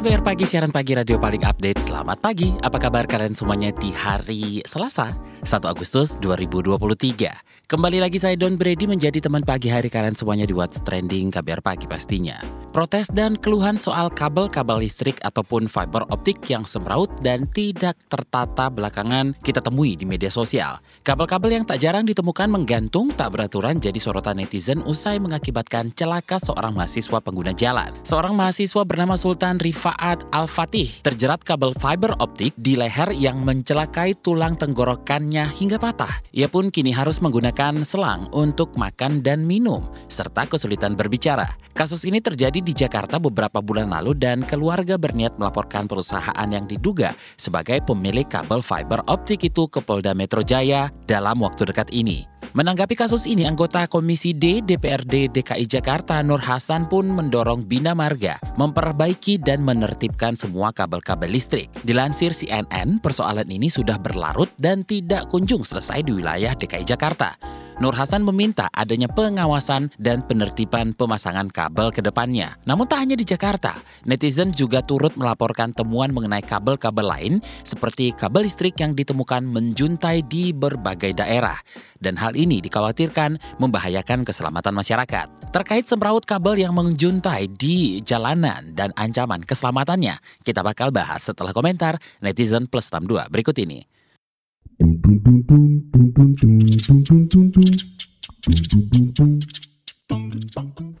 KBR Pagi, siaran pagi radio paling update. Selamat pagi, apa kabar kalian semuanya di hari Selasa, 1 Agustus 2023. Kembali lagi saya Don Brady menjadi teman pagi hari kalian semuanya di What's Trending KBR Pagi pastinya. Protes dan keluhan soal kabel-kabel listrik ataupun fiber optik yang semraut dan tidak tertata belakangan kita temui di media sosial. Kabel-kabel yang tak jarang ditemukan menggantung tak beraturan jadi sorotan netizen usai mengakibatkan celaka seorang mahasiswa pengguna jalan. Seorang mahasiswa bernama Sultan Rifaat Al-Fatih terjerat kabel fiber optik di leher yang mencelakai tulang tenggorokannya hingga patah. Ia pun kini harus menggunakan selang untuk makan dan minum, serta kesulitan berbicara. Kasus ini terjadi di Jakarta beberapa bulan lalu dan keluarga berniat melaporkan perusahaan yang diduga sebagai pemilik kabel fiber optik itu ke Polda Metro Jaya dalam waktu dekat ini. Menanggapi kasus ini, anggota Komisi D DPRD DKI Jakarta Nur Hasan pun mendorong Bina Marga memperbaiki dan menertibkan semua kabel-kabel listrik. Dilansir CNN, persoalan ini sudah berlarut dan tidak kunjung selesai di wilayah DKI Jakarta. Nur Hasan meminta adanya pengawasan dan penertiban pemasangan kabel ke depannya. Namun tak hanya di Jakarta, netizen juga turut melaporkan temuan mengenai kabel-kabel lain seperti kabel listrik yang ditemukan menjuntai di berbagai daerah. Dan hal ini dikhawatirkan membahayakan keselamatan masyarakat. Terkait semrawut kabel yang menjuntai di jalanan dan ancaman keselamatannya, kita bakal bahas setelah komentar netizen plus 62 berikut ini.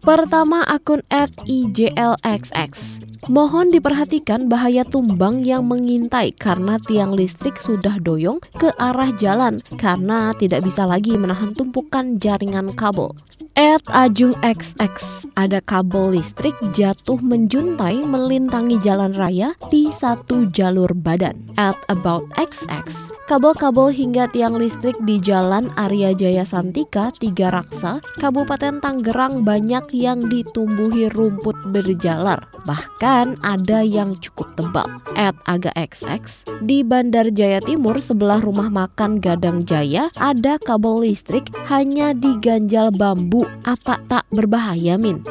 Pertama akun at IJLXX. Mohon diperhatikan bahaya tumbang yang mengintai karena tiang listrik sudah doyong ke arah jalan karena tidak bisa lagi menahan tumpukan jaringan kabel. At Ajung XX, ada kabel listrik jatuh menjuntai melintangi jalan raya di satu jalur badan. At About XX, kabel-kabel hingga tiang listrik di jalan Arya Jaya Santika, Tiga Raksa, Kabupaten Tangerang banyak yang ditumbuhi rumput berjalar. Bahkan ada yang cukup tebal. At Aga XX, di Bandar Jaya Timur sebelah rumah makan Gadang Jaya ada kabel listrik hanya diganjal bambu apa tak berbahaya Min?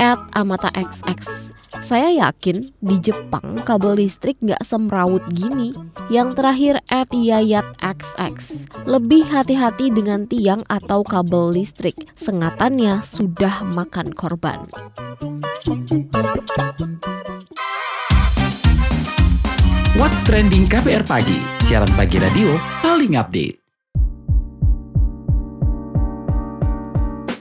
At Amata XX saya yakin di Jepang kabel listrik nggak semrawut gini. Yang terakhir at Yayat XX. Lebih hati-hati dengan tiang atau kabel listrik. Sengatannya sudah makan korban. What's Trending KPR Pagi, siaran pagi radio paling update.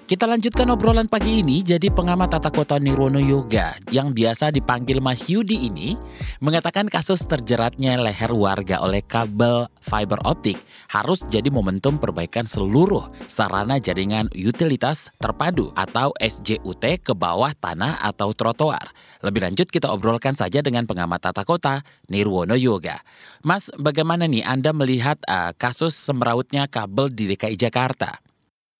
Kita lanjutkan obrolan pagi ini. Jadi pengamat tata kota Nirwono Yoga yang biasa dipanggil Mas Yudi ini mengatakan kasus terjeratnya leher warga oleh kabel fiber optik harus jadi momentum perbaikan seluruh sarana jaringan utilitas terpadu atau SJUT ke bawah tanah atau trotoar. Lebih lanjut kita obrolkan saja dengan pengamat tata kota Nirwono Yoga. Mas, bagaimana nih Anda melihat uh, kasus semrautnya kabel di DKI Jakarta?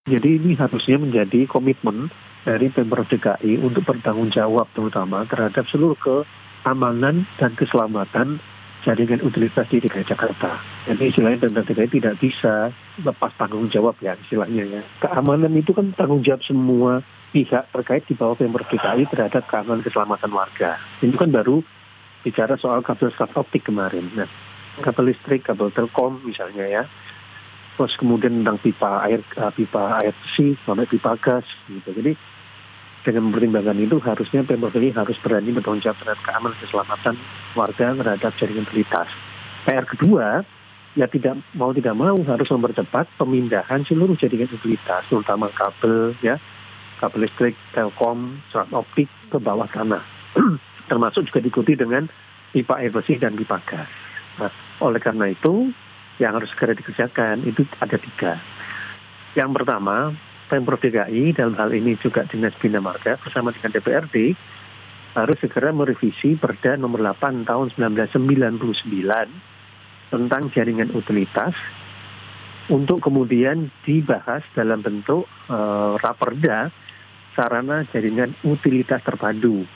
Jadi ini harusnya menjadi komitmen dari Pemprov DKI untuk bertanggung jawab terutama terhadap seluruh keamanan dan keselamatan jaringan utilitas di DKI Jakarta. Jadi istilahnya Pemprov DKI tidak bisa lepas tanggung jawab ya istilahnya ya. Keamanan itu kan tanggung jawab semua pihak terkait di bawah Pemprov DKI terhadap keamanan keselamatan warga. Ini kan baru bicara soal kabel staf optik kemarin. Nah, kabel listrik, kabel telkom misalnya ya terus kemudian tentang pipa air uh, pipa air bersih sampai pipa gas gitu jadi dengan mempertimbangkan itu harusnya pemprov ini harus berani bertanggung jawab terhadap keamanan keselamatan warga terhadap jaringan utilitas. PR kedua ya tidak mau tidak mau harus mempercepat pemindahan seluruh jaringan utilitas terutama kabel ya kabel listrik, telkom, serat optik ke bawah tanah. Termasuk juga diikuti dengan pipa air bersih dan pipa gas. Nah, oleh karena itu yang harus segera dikerjakan itu ada tiga. Yang pertama, Pemprov DKI dalam hal ini juga Dinas Bina Marga bersama dengan DPRD harus segera merevisi Perda nomor 8 tahun 1999 tentang jaringan utilitas untuk kemudian dibahas dalam bentuk uh, raperda sarana jaringan utilitas terpadu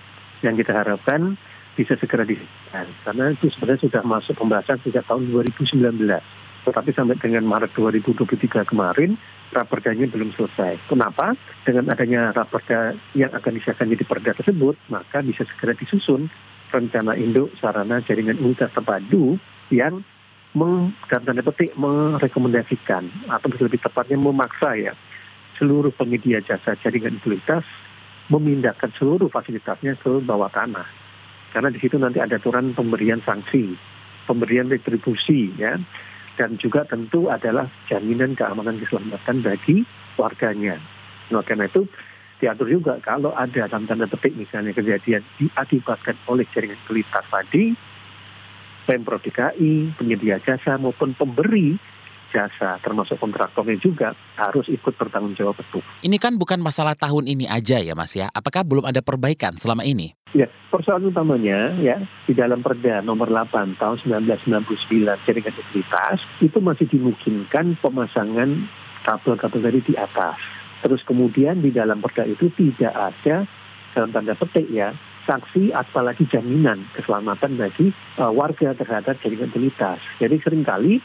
yang kita harapkan bisa segera disahkan karena itu sebenarnya sudah masuk pembahasan sejak tahun 2019 tetapi sampai dengan Maret 2023 kemarin raperdanya belum selesai. Kenapa? Dengan adanya raperda yang akan disahkan jadi perda tersebut, maka bisa segera disusun rencana induk sarana jaringan utilitas terpadu yang meng, dalam tanda petik merekomendasikan atau lebih tepatnya memaksa ya seluruh penyedia jasa jaringan utilitas memindahkan seluruh fasilitasnya ke bawah tanah. Karena di situ nanti ada aturan pemberian sanksi, pemberian retribusi ya, dan juga tentu adalah jaminan keamanan keselamatan bagi warganya. Nah, karena itu diatur juga kalau ada dalam tanda petik misalnya kejadian diakibatkan oleh jaringan utilitas tadi, Pemprov DKI, penyedia jasa maupun pemberi jasa termasuk kontraktornya juga harus ikut bertanggung jawab betul. Ini kan bukan masalah tahun ini aja ya Mas ya. Apakah belum ada perbaikan selama ini? Ya, persoalan utamanya ya di dalam Perda nomor 8 tahun 1999 jaringan utilitas itu masih dimungkinkan pemasangan kabel-kabel tadi di atas. Terus kemudian di dalam Perda itu tidak ada dalam tanda petik ya saksi apalagi jaminan keselamatan bagi uh, warga terhadap jaringan utilitas. Jadi sering kali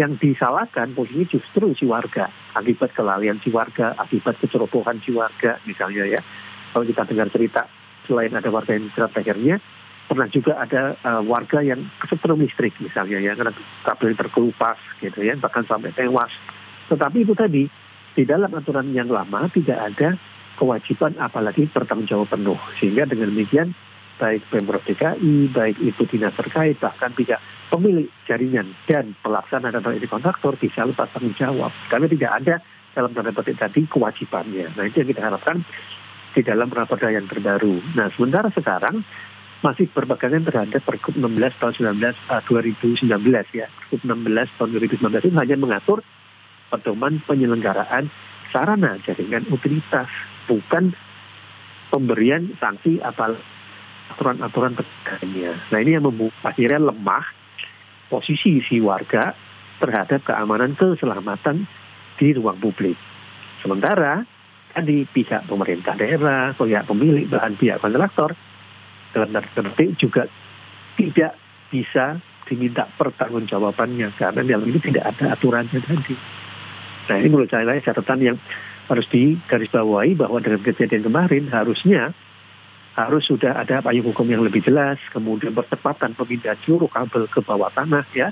yang disalahkan posisinya justru si warga akibat kelalaian si warga, akibat kecerobohan si warga misalnya ya. Kalau kita dengar cerita selain ada warga yang jerat akhirnya pernah juga ada uh, warga yang kesetrum listrik misalnya ya karena kabel terkelupas gitu ya bahkan sampai tewas. Tetapi itu tadi di dalam aturan yang lama tidak ada kewajiban apalagi bertanggung jawab penuh. Sehingga dengan demikian baik Pemprov DKI, baik itu dinas terkait, bahkan pihak pemilik jaringan dan pelaksana dan ini kontraktor bisa lepas tanggung jawab. Karena tidak ada dalam tanda petik tadi kewajibannya. Nah itu yang kita harapkan di dalam raperda yang terbaru. Nah sementara sekarang masih berpegangan terhadap Pergub 16 tahun 19, uh, 2019 ya. Pergub 16 tahun 2019 itu hanya mengatur pedoman penyelenggaraan sarana jaringan utilitas bukan pemberian sanksi atau aturan-aturan tekannya. Nah ini yang membuat akhirnya lemah posisi si warga terhadap keamanan keselamatan di ruang publik. Sementara tadi pihak pemerintah daerah, pihak pemilik, bahan pihak kontraktor dalam tanda juga tidak bisa diminta pertanggungjawabannya karena dalam ini tidak ada aturannya tadi. Nah ini menurut saya catatan yang harus digarisbawahi bahwa dengan kejadian kemarin harusnya harus sudah ada payung hukum yang lebih jelas, kemudian percepatan pemindahan seluruh kabel ke bawah tanah ya,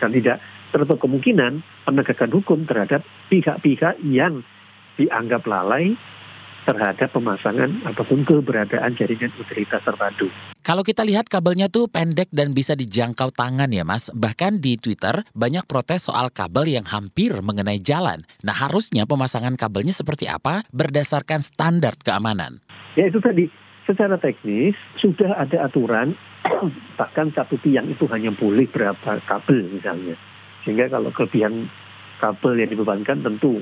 dan tidak tertutup kemungkinan penegakan hukum terhadap pihak-pihak yang dianggap lalai terhadap pemasangan ataupun keberadaan jaringan utilitas terpadu. Kalau kita lihat kabelnya tuh pendek dan bisa dijangkau tangan ya mas. Bahkan di Twitter banyak protes soal kabel yang hampir mengenai jalan. Nah harusnya pemasangan kabelnya seperti apa berdasarkan standar keamanan? Ya itu tadi, secara teknis sudah ada aturan bahkan satu tiang itu hanya boleh berapa kabel misalnya. Sehingga kalau kelebihan kabel yang dibebankan tentu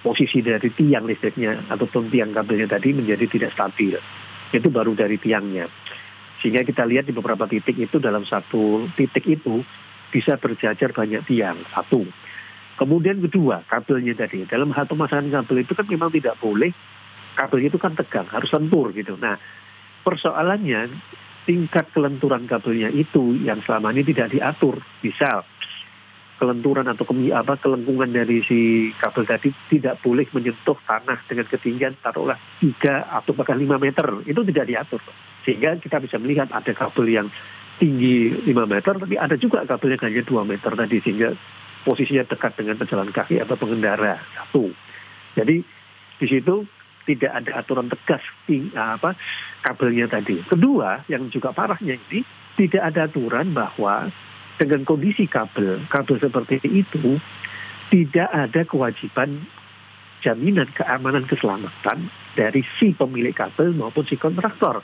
posisi dari tiang listriknya ataupun tiang kabelnya tadi menjadi tidak stabil. Itu baru dari tiangnya. Sehingga kita lihat di beberapa titik itu dalam satu titik itu bisa berjajar banyak tiang. Satu. Kemudian kedua, kabelnya tadi. Dalam hal pemasangan kabel itu kan memang tidak boleh kabelnya itu kan tegang, harus lentur gitu. Nah, persoalannya tingkat kelenturan kabelnya itu yang selama ini tidak diatur. Misal, kelenturan atau ke, apa kelengkungan dari si kabel tadi tidak boleh menyentuh tanah dengan ketinggian taruhlah 3 atau bahkan 5 meter. Itu tidak diatur. Sehingga kita bisa melihat ada kabel yang tinggi 5 meter tapi ada juga kabel yang hanya 2 meter tadi sehingga posisinya dekat dengan pejalan kaki atau pengendara satu. Jadi di situ tidak ada aturan tegas ting, apa kabelnya tadi. Kedua yang juga parahnya ini tidak ada aturan bahwa dengan kondisi kabel, kabel seperti itu tidak ada kewajiban jaminan keamanan keselamatan dari si pemilik kabel maupun si kontraktor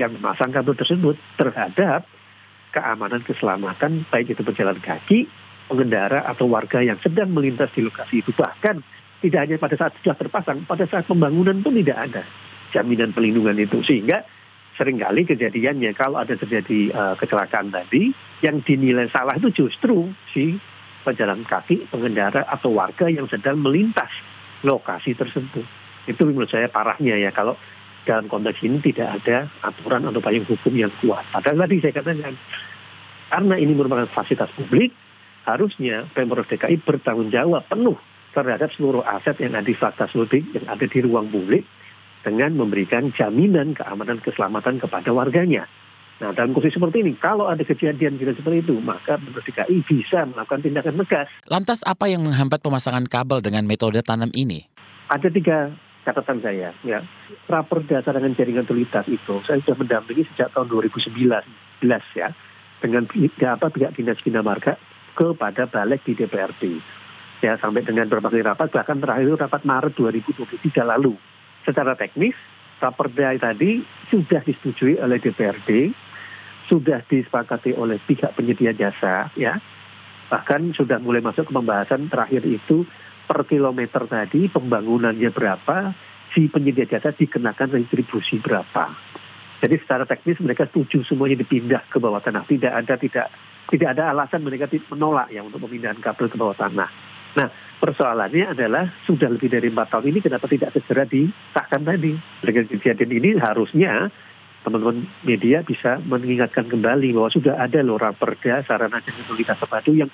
yang memasang kabel tersebut terhadap keamanan keselamatan baik itu berjalan kaki, pengendara atau warga yang sedang melintas di lokasi itu. Bahkan tidak hanya pada saat sudah terpasang, pada saat pembangunan pun tidak ada jaminan pelindungan itu sehingga sering kali kejadiannya kalau ada terjadi uh, kecelakaan tadi yang dinilai salah itu justru si pejalan kaki, pengendara atau warga yang sedang melintas lokasi tersebut. Itu menurut saya parahnya ya kalau dalam konteks ini tidak ada aturan atau payung hukum yang kuat. Padahal tadi saya katakan karena ini merupakan fasilitas publik, harusnya Pemprov DKI bertanggung jawab penuh terhadap seluruh aset yang ada di fasilitas publik yang ada di ruang publik dengan memberikan jaminan keamanan keselamatan kepada warganya. Nah, dalam kondisi seperti ini, kalau ada kejadian kira seperti itu, maka Pemprov DKI bisa melakukan tindakan tegas. Lantas apa yang menghambat pemasangan kabel dengan metode tanam ini? Ada tiga catatan saya. Ya, Raperda cadangan jaringan utilitas itu saya sudah mendampingi sejak tahun 2019 ya dengan apa pihak dinas bina marga kepada balik di DPRD. Ya sampai dengan berbagai rapat bahkan terakhir rapat Maret 2023 lalu. Secara teknis Raperda tadi sudah disetujui oleh DPRD sudah disepakati oleh pihak penyedia jasa ya. Bahkan sudah mulai masuk ke pembahasan terakhir itu per kilometer tadi pembangunannya berapa si penyedia jasa dikenakan retribusi berapa. Jadi secara teknis mereka setuju semuanya dipindah ke bawah tanah. Tidak ada tidak tidak ada alasan mereka menolak ya untuk pemindahan kabel ke bawah tanah nah persoalannya adalah sudah lebih dari empat tahun ini kenapa tidak segera disahkan tadi dengan kejadian ini harusnya teman-teman media bisa mengingatkan kembali bahwa sudah ada loh raperda sarana dan fasilitas terpadu yang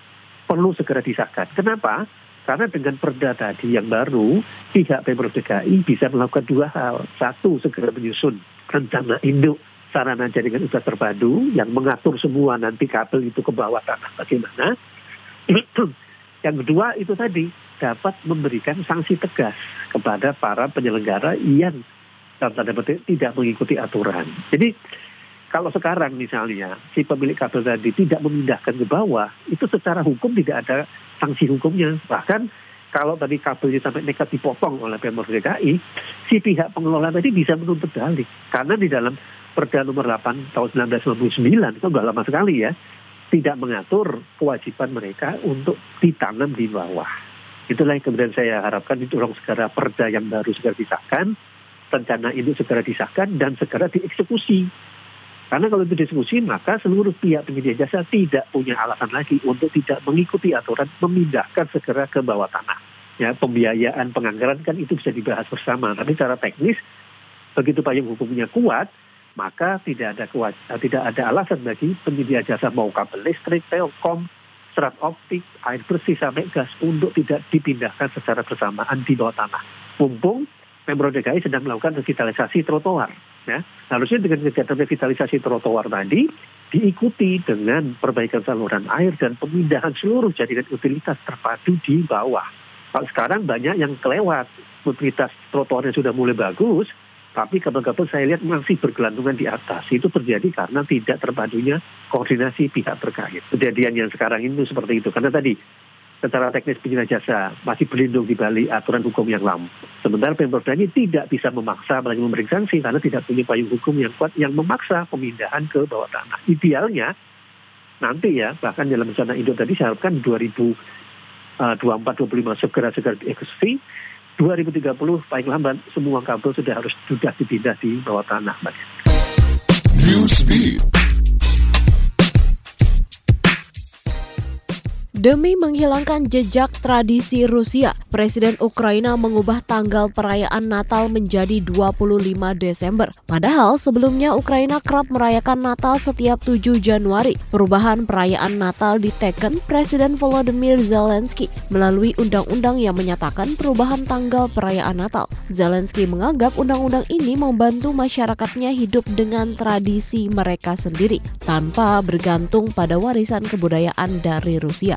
perlu segera disahkan. Kenapa? Karena dengan perda tadi yang baru, pihak Pemprov DKI bisa melakukan dua hal. Satu, segera menyusun rencana induk sarana jaringan usaha terpadu yang mengatur semua nanti kabel itu ke bawah tanah bagaimana. yang kedua itu tadi dapat memberikan sanksi tegas kepada para penyelenggara yang dalam tanda petik tidak mengikuti aturan. Jadi kalau sekarang misalnya si pemilik kabel tadi tidak memindahkan ke bawah, itu secara hukum tidak ada sanksi hukumnya. Bahkan kalau tadi kabelnya sampai nekat dipotong oleh Pemprov DKI, si pihak pengelola tadi bisa menuntut balik. Karena di dalam Perda nomor 8 tahun 1999, itu sudah lama sekali ya, tidak mengatur kewajiban mereka untuk ditanam di bawah. Itulah yang kemudian saya harapkan itu segera perda yang baru segera disahkan, rencana ini segera disahkan dan segera dieksekusi. Karena kalau itu dieksekusi, maka seluruh pihak penyedia jasa tidak punya alasan lagi untuk tidak mengikuti aturan memindahkan segera ke bawah tanah. Ya, pembiayaan penganggaran kan itu bisa dibahas bersama. Tapi secara teknis, begitu payung hukumnya kuat, maka tidak ada kuat, tidak ada alasan bagi penyedia jasa mau kabel listrik, telkom, serat optik, air bersih sampai gas untuk tidak dipindahkan secara bersamaan di bawah tanah. Mumpung Pemprov DKI sedang melakukan revitalisasi trotoar. Ya. Harusnya dengan kegiatan revitalisasi trotoar tadi diikuti dengan perbaikan saluran air dan pemindahan seluruh jaringan utilitas terpadu di bawah. Sekarang banyak yang kelewat, utilitas trotoarnya sudah mulai bagus, tapi kabel-kabel saya lihat masih bergelantungan di atas. Itu terjadi karena tidak terpadunya koordinasi pihak terkait. Kejadian yang sekarang ini seperti itu. Karena tadi secara teknis pengguna jasa masih berlindung di balik aturan hukum yang lama. Sementara Pemprov DKI tidak bisa memaksa apalagi memberi sanksi karena tidak punya payung hukum yang kuat yang memaksa pemindahan ke bawah tanah. Idealnya nanti ya bahkan dalam rencana Indo tadi saya harapkan 2024 25 segera segera dieksekusi 2030 paling lambat semua kabel sudah harus sudah dipindah di bawah tanah. Newsbeat. Demi menghilangkan jejak tradisi Rusia, Presiden Ukraina mengubah tanggal perayaan Natal menjadi 25 Desember. Padahal sebelumnya Ukraina kerap merayakan Natal setiap 7 Januari. Perubahan perayaan Natal diteken Presiden Volodymyr Zelensky melalui undang-undang yang menyatakan perubahan tanggal perayaan Natal. Zelensky menganggap undang-undang ini membantu masyarakatnya hidup dengan tradisi mereka sendiri tanpa bergantung pada warisan kebudayaan dari Rusia.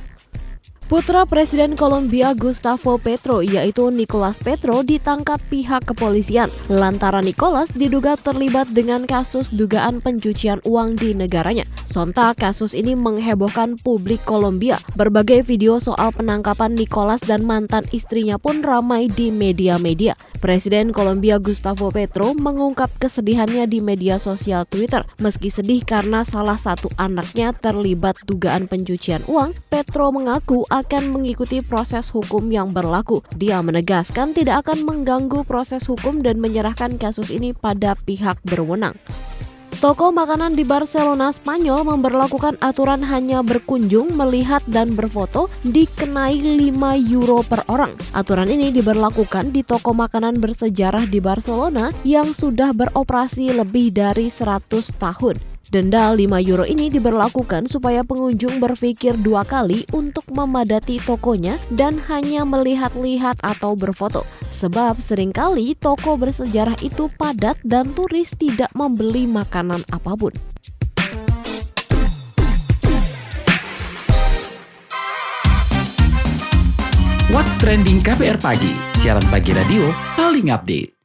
Putra Presiden Kolombia Gustavo Petro yaitu Nicolas Petro ditangkap pihak kepolisian lantaran Nicolas diduga terlibat dengan kasus dugaan pencucian uang di negaranya. Sontak kasus ini menghebohkan publik Kolombia. Berbagai video soal penangkapan Nicolas dan mantan istrinya pun ramai di media-media. Presiden Kolombia Gustavo Petro mengungkap kesedihannya di media sosial Twitter. Meski sedih karena salah satu anaknya terlibat dugaan pencucian uang, Petro mengaku akan mengikuti proses hukum yang berlaku. Dia menegaskan tidak akan mengganggu proses hukum dan menyerahkan kasus ini pada pihak berwenang. Toko makanan di Barcelona, Spanyol memberlakukan aturan hanya berkunjung, melihat, dan berfoto dikenai 5 euro per orang. Aturan ini diberlakukan di toko makanan bersejarah di Barcelona yang sudah beroperasi lebih dari 100 tahun. Denda 5 euro ini diberlakukan supaya pengunjung berpikir dua kali untuk memadati tokonya dan hanya melihat-lihat atau berfoto. Sebab sering kali toko bersejarah itu padat dan turis tidak membeli makanan apa pun. What's Trending KPR Pagi, siaran pagi radio paling update.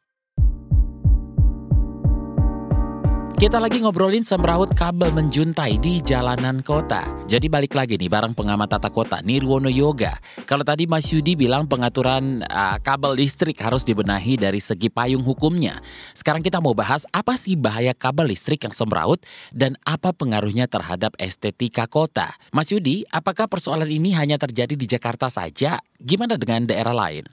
Kita lagi ngobrolin semrawut kabel menjuntai di jalanan kota. Jadi balik lagi nih barang pengamat tata kota Nirwono Yoga. Kalau tadi Mas Yudi bilang pengaturan uh, kabel listrik harus dibenahi dari segi payung hukumnya. Sekarang kita mau bahas apa sih bahaya kabel listrik yang semrawut dan apa pengaruhnya terhadap estetika kota. Mas Yudi, apakah persoalan ini hanya terjadi di Jakarta saja? Gimana dengan daerah lain?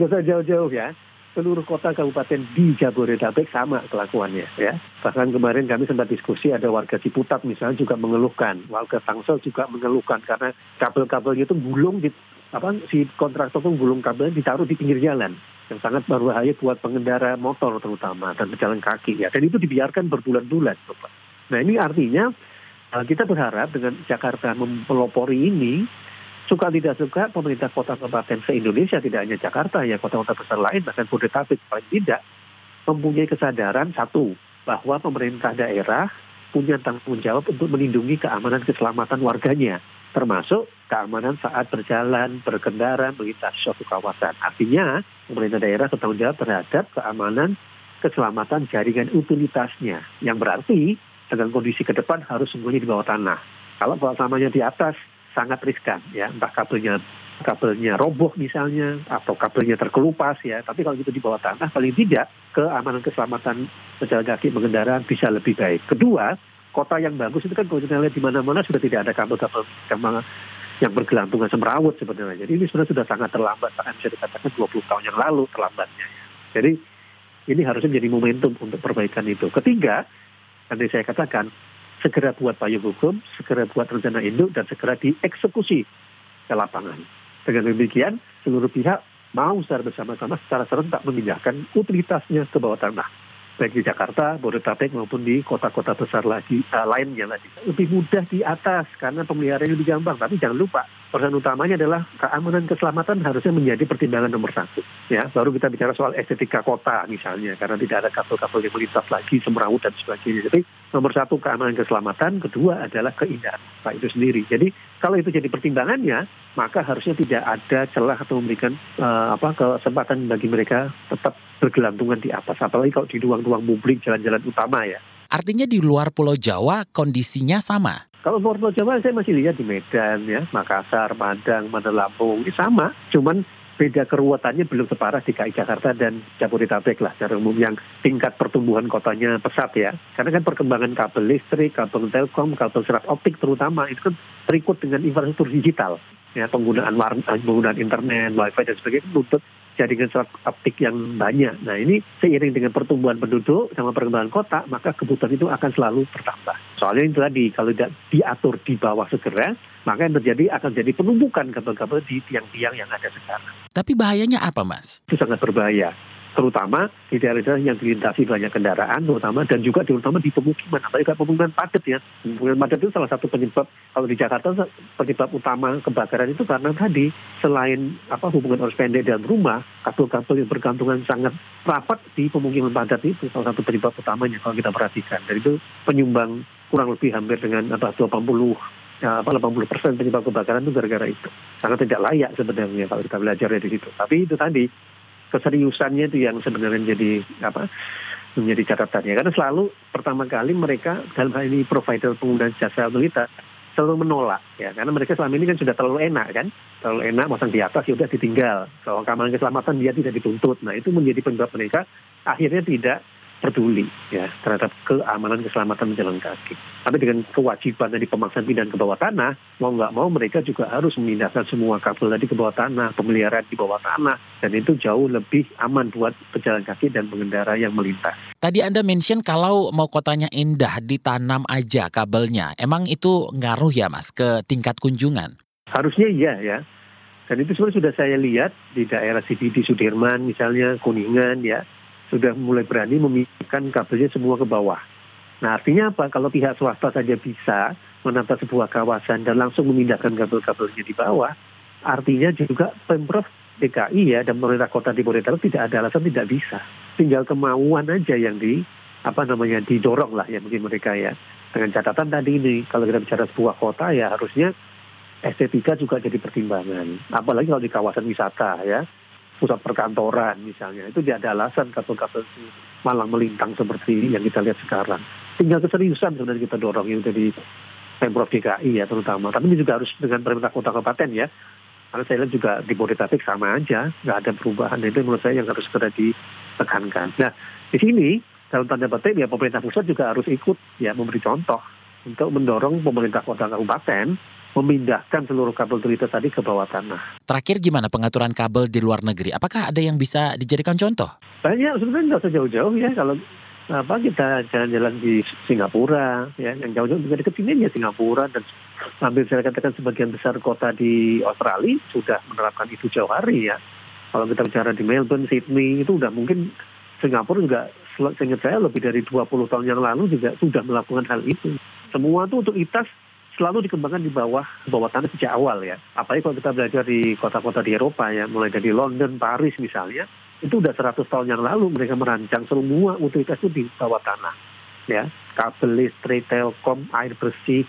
Gak jauh-jauh ya seluruh kota kabupaten di Jabodetabek sama kelakuannya ya. Bahkan kemarin kami sempat diskusi ada warga Ciputat misalnya juga mengeluhkan, warga Tangsel juga mengeluhkan karena kabel-kabelnya itu gulung di apa si kontraktor itu gulung kabel ditaruh di pinggir jalan yang sangat berbahaya buat pengendara motor terutama dan pejalan kaki ya. Dan itu dibiarkan berbulan-bulan. Nah ini artinya eh, kita berharap dengan Jakarta mempelopori ini suka tidak suka pemerintah kota kabupaten se-Indonesia tidak hanya Jakarta ya kota-kota besar lain bahkan Bodetabek paling tidak mempunyai kesadaran satu bahwa pemerintah daerah punya tanggung jawab untuk melindungi keamanan keselamatan warganya termasuk keamanan saat berjalan, berkendara, melintas suatu kawasan. Artinya, pemerintah daerah bertanggung jawab terhadap keamanan keselamatan jaringan utilitasnya. Yang berarti, dengan kondisi ke depan harus semuanya di bawah tanah. Kalau bawah tanahnya di atas, sangat riskan ya. Entah kabelnya kabelnya roboh misalnya atau kabelnya terkelupas ya. Tapi kalau itu di bawah tanah paling tidak keamanan keselamatan pejalan kaki mengendara bisa lebih baik. Kedua kota yang bagus itu kan kalau kita lihat di mana-mana sudah tidak ada kabel-kabel yang bergelantungan semrawut sebenarnya. Jadi ini sebenarnya sudah sangat terlambat bahkan bisa dikatakan 20 tahun yang lalu terlambatnya jadi ini harusnya menjadi momentum untuk perbaikan itu. Ketiga tadi saya katakan segera buat payung hukum, segera buat rencana induk, dan segera dieksekusi ke lapangan. Dengan demikian, seluruh pihak mau secara bersama-sama secara serentak memindahkan utilitasnya ke bawah tanah baik di Jakarta, Bodetabek maupun di kota-kota besar lagi uh, lainnya lagi. Lebih mudah di atas karena pemeliharaannya lebih gampang. Tapi jangan lupa, peran utamanya adalah keamanan keselamatan harusnya menjadi pertimbangan nomor satu. Ya, baru kita bicara soal estetika kota misalnya, karena tidak ada kabel-kabel yang melintas lagi, semrawut dan sebagainya. Jadi nomor satu keamanan keselamatan, kedua adalah keindahan Pak itu sendiri. Jadi kalau itu jadi pertimbangannya, maka harusnya tidak ada celah atau memberikan uh, apa kesempatan bagi mereka tetap bergelantungan di atas. Apalagi kalau di ruang-ruang publik, jalan-jalan utama ya. Artinya di luar Pulau Jawa kondisinya sama? Kalau luar Pulau Jawa saya masih lihat di Medan ya, Makassar, Padang, Bandar Lampung, ini sama. Cuman beda keruwetannya belum separah DKI Jakarta dan Jabodetabek lah secara umum yang tingkat pertumbuhan kotanya pesat ya. Karena kan perkembangan kabel listrik, kabel telkom, kabel serat optik terutama itu kan terikut dengan infrastruktur digital ya penggunaan penggunaan internet, wifi dan sebagainya menuntut jaringan serat optik yang banyak. Nah ini seiring dengan pertumbuhan penduduk sama perkembangan kota, maka kebutuhan itu akan selalu bertambah. Soalnya itu tadi, kalau tidak diatur di bawah segera, maka yang terjadi akan jadi penumpukan kabel-kabel di tiang-tiang yang ada sekarang. Tapi bahayanya apa, Mas? Itu sangat berbahaya terutama di daerah-daerah yang dilintasi banyak kendaraan terutama dan juga terutama di pemukiman. Apalagi pemukiman padat ya. Pemukiman padat itu salah satu penyebab kalau di Jakarta penyebab utama kebakaran itu karena tadi selain apa hubungan arus pendek dalam rumah kabel-kabel yang bergantungan sangat rapat di pemukiman padat itu salah satu penyebab utamanya kalau kita perhatikan. Dan itu penyumbang kurang lebih hampir dengan apa 80 ya, apa 80 persen penyebab kebakaran itu gara-gara itu. Sangat tidak layak sebenarnya kalau kita belajar dari situ. Tapi itu tadi keseriusannya itu yang sebenarnya jadi apa menjadi catatannya. Karena selalu pertama kali mereka dalam hal ini provider pengguna jasa otoritas selalu menolak ya. Karena mereka selama ini kan sudah terlalu enak kan? Terlalu enak masang di atas ya udah ditinggal. Kalau keamanan keselamatan dia tidak dituntut. Nah itu menjadi penyebab mereka akhirnya tidak peduli ya terhadap keamanan keselamatan pejalan kaki. Tapi dengan kewajiban dari pemaksaan pindahan ke bawah tanah, mau nggak mau mereka juga harus memindahkan semua kabel tadi ke bawah tanah, pemeliharaan di bawah tanah, dan itu jauh lebih aman buat pejalan kaki dan pengendara yang melintas. Tadi Anda mention kalau mau kotanya indah ditanam aja kabelnya, emang itu ngaruh ya Mas ke tingkat kunjungan? Harusnya iya ya. Dan itu sebenarnya sudah saya lihat di daerah CBD Sudirman misalnya, Kuningan ya, sudah mulai berani memindahkan kabelnya semua ke bawah. Nah artinya apa? Kalau pihak swasta saja bisa menata sebuah kawasan dan langsung memindahkan kabel-kabelnya di bawah, artinya juga Pemprov DKI ya dan pemerintah kota di Bodetabek tidak ada alasan tidak bisa. Tinggal kemauan aja yang di apa namanya didorong lah ya mungkin mereka ya. Dengan catatan tadi ini kalau kita bicara sebuah kota ya harusnya estetika juga jadi pertimbangan. Apalagi kalau di kawasan wisata ya pusat perkantoran misalnya itu tidak ada alasan kabel-kabel malang melintang seperti yang kita lihat sekarang. Tinggal keseriusan sebenarnya kita dorong yang dari pemprov DKI ya terutama. Tapi ini juga harus dengan pemerintah kota kabupaten ya. Karena saya lihat juga di Bodetabek sama aja, nggak ada perubahan. Itu menurut saya yang harus segera ditekankan. Nah di sini dalam tanda petik ya pemerintah pusat juga harus ikut ya memberi contoh untuk mendorong pemerintah kota kabupaten memindahkan seluruh kabel berita tadi ke bawah tanah. Terakhir gimana pengaturan kabel di luar negeri? Apakah ada yang bisa dijadikan contoh? Banyak sebenarnya nggak usah jauh-jauh ya kalau apa kita jalan-jalan di Singapura ya yang jauh-jauh juga dekat sini ya Singapura dan hampir saya katakan sebagian besar kota di Australia sudah menerapkan itu jauh hari ya. Kalau kita bicara di Melbourne, Sydney itu udah mungkin Singapura juga seingat saya lebih dari 20 tahun yang lalu juga sudah melakukan hal itu. Semua itu untuk ITAS selalu dikembangkan di bawah bawah tanah sejak awal ya. Apalagi kalau kita belajar di kota-kota di Eropa ya, mulai dari London, Paris misalnya, itu udah 100 tahun yang lalu mereka merancang semua utilitas itu di bawah tanah. Ya, kabel listrik, telkom, air bersih,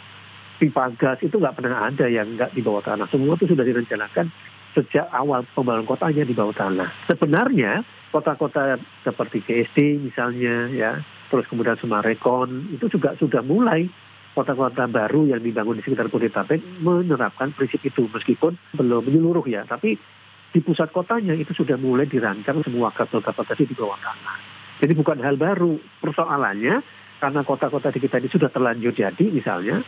pipa gas itu nggak pernah ada yang nggak di bawah tanah. Semua itu sudah direncanakan sejak awal pembangunan kotanya di bawah tanah. Sebenarnya kota-kota seperti GSD misalnya ya, terus kemudian Sumarekon itu juga sudah mulai kota-kota baru yang dibangun di sekitar Bodetabek menerapkan prinsip itu meskipun belum menyeluruh ya tapi di pusat kotanya itu sudah mulai dirancang semua kabel-kabel tadi di bawah tanah. Jadi bukan hal baru persoalannya karena kota-kota di kita ini sudah terlanjur jadi misalnya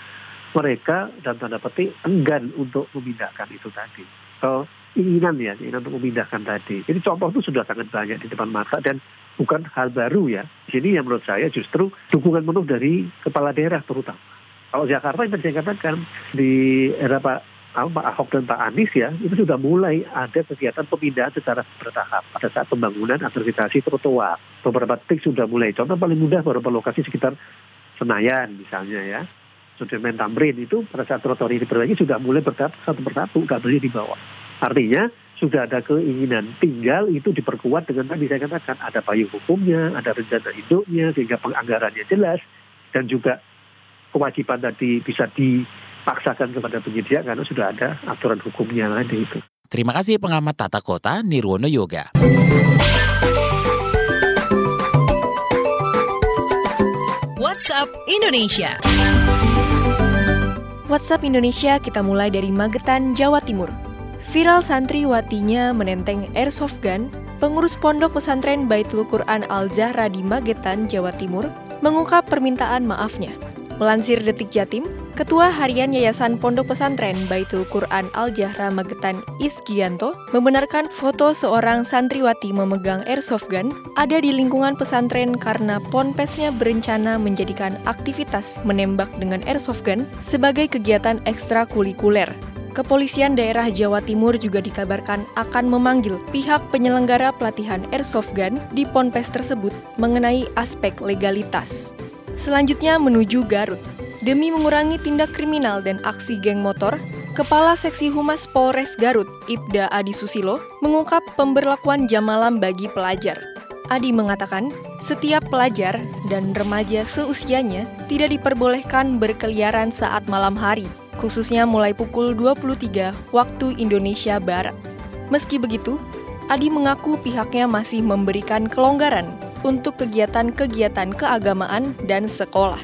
mereka dan tanda petik enggan untuk memindahkan itu tadi. So, inginan ya, inginan untuk memindahkan tadi. Jadi contoh itu sudah sangat banyak di depan mata dan bukan hal baru ya. Jadi yang menurut saya justru dukungan penuh dari kepala daerah terutama. Kalau Jakarta yang saya katakan di era Pak, Pak Ahok dan Pak Anies ya, itu sudah mulai ada kegiatan pemindahan secara bertahap pada saat pembangunan akreditasi trotoar. Beberapa titik sudah mulai. Contoh paling mudah beberapa lokasi sekitar Senayan misalnya ya. Sudirman Tamrin itu pada saat trotoar ini diperbaiki sudah mulai bertahap satu persatu, nggak boleh di bawah. Artinya sudah ada keinginan, tinggal itu diperkuat dengan tadi saya katakan ada payung hukumnya, ada rencana induknya sehingga penganggarannya jelas dan juga kewajiban tadi bisa dipaksakan kepada penyedia karena sudah ada aturan hukumnya tadi itu. Terima kasih pengamat tata kota Nirwono Yoga. WhatsApp Indonesia. WhatsApp Indonesia kita mulai dari Magetan, Jawa Timur. Viral santriwatinya menenteng airsoft gun, pengurus pondok pesantren Baitul Quran Al-Zahra di Magetan, Jawa Timur, mengungkap permintaan maafnya. Melansir Detik Jatim, Ketua Harian Yayasan Pondok Pesantren Baitul Quran Al-Jahra Magetan Isgianto membenarkan foto seorang santriwati memegang airsoft gun ada di lingkungan pesantren karena ponpesnya berencana menjadikan aktivitas menembak dengan airsoft gun sebagai kegiatan ekstrakurikuler. Kepolisian daerah Jawa Timur juga dikabarkan akan memanggil pihak penyelenggara pelatihan airsoft gun di ponpes tersebut mengenai aspek legalitas. Selanjutnya menuju Garut. Demi mengurangi tindak kriminal dan aksi geng motor, Kepala Seksi Humas Polres Garut, Ibda Adi Susilo, mengungkap pemberlakuan jam malam bagi pelajar. Adi mengatakan, setiap pelajar dan remaja seusianya tidak diperbolehkan berkeliaran saat malam hari, khususnya mulai pukul 23 waktu Indonesia Barat. Meski begitu, Adi mengaku pihaknya masih memberikan kelonggaran untuk kegiatan-kegiatan keagamaan dan sekolah.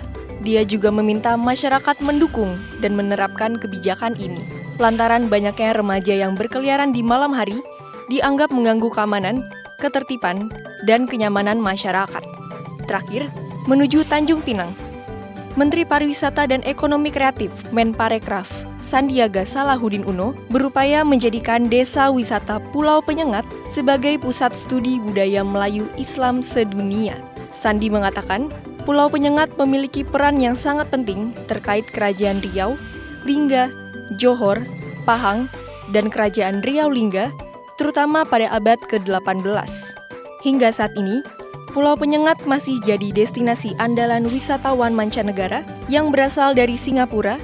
Dia juga meminta masyarakat mendukung dan menerapkan kebijakan ini. Lantaran banyaknya remaja yang berkeliaran di malam hari dianggap mengganggu keamanan, ketertiban, dan kenyamanan masyarakat. Terakhir, menuju Tanjung Pinang. Menteri Pariwisata dan Ekonomi Kreatif Menparekraf Sandiaga Salahuddin Uno berupaya menjadikan desa wisata Pulau Penyengat sebagai pusat studi budaya Melayu Islam sedunia. Sandi mengatakan, Pulau Penyengat memiliki peran yang sangat penting terkait Kerajaan Riau, Lingga, Johor, Pahang, dan Kerajaan Riau Lingga, terutama pada abad ke-18. Hingga saat ini, Pulau Penyengat masih jadi destinasi andalan wisatawan mancanegara yang berasal dari Singapura,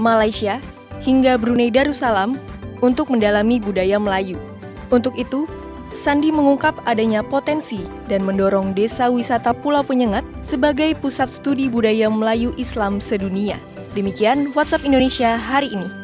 Malaysia, hingga Brunei Darussalam untuk mendalami budaya Melayu. Untuk itu, Sandi mengungkap adanya potensi dan mendorong desa wisata Pulau Penyengat sebagai pusat studi budaya Melayu Islam sedunia. Demikian WhatsApp Indonesia hari ini.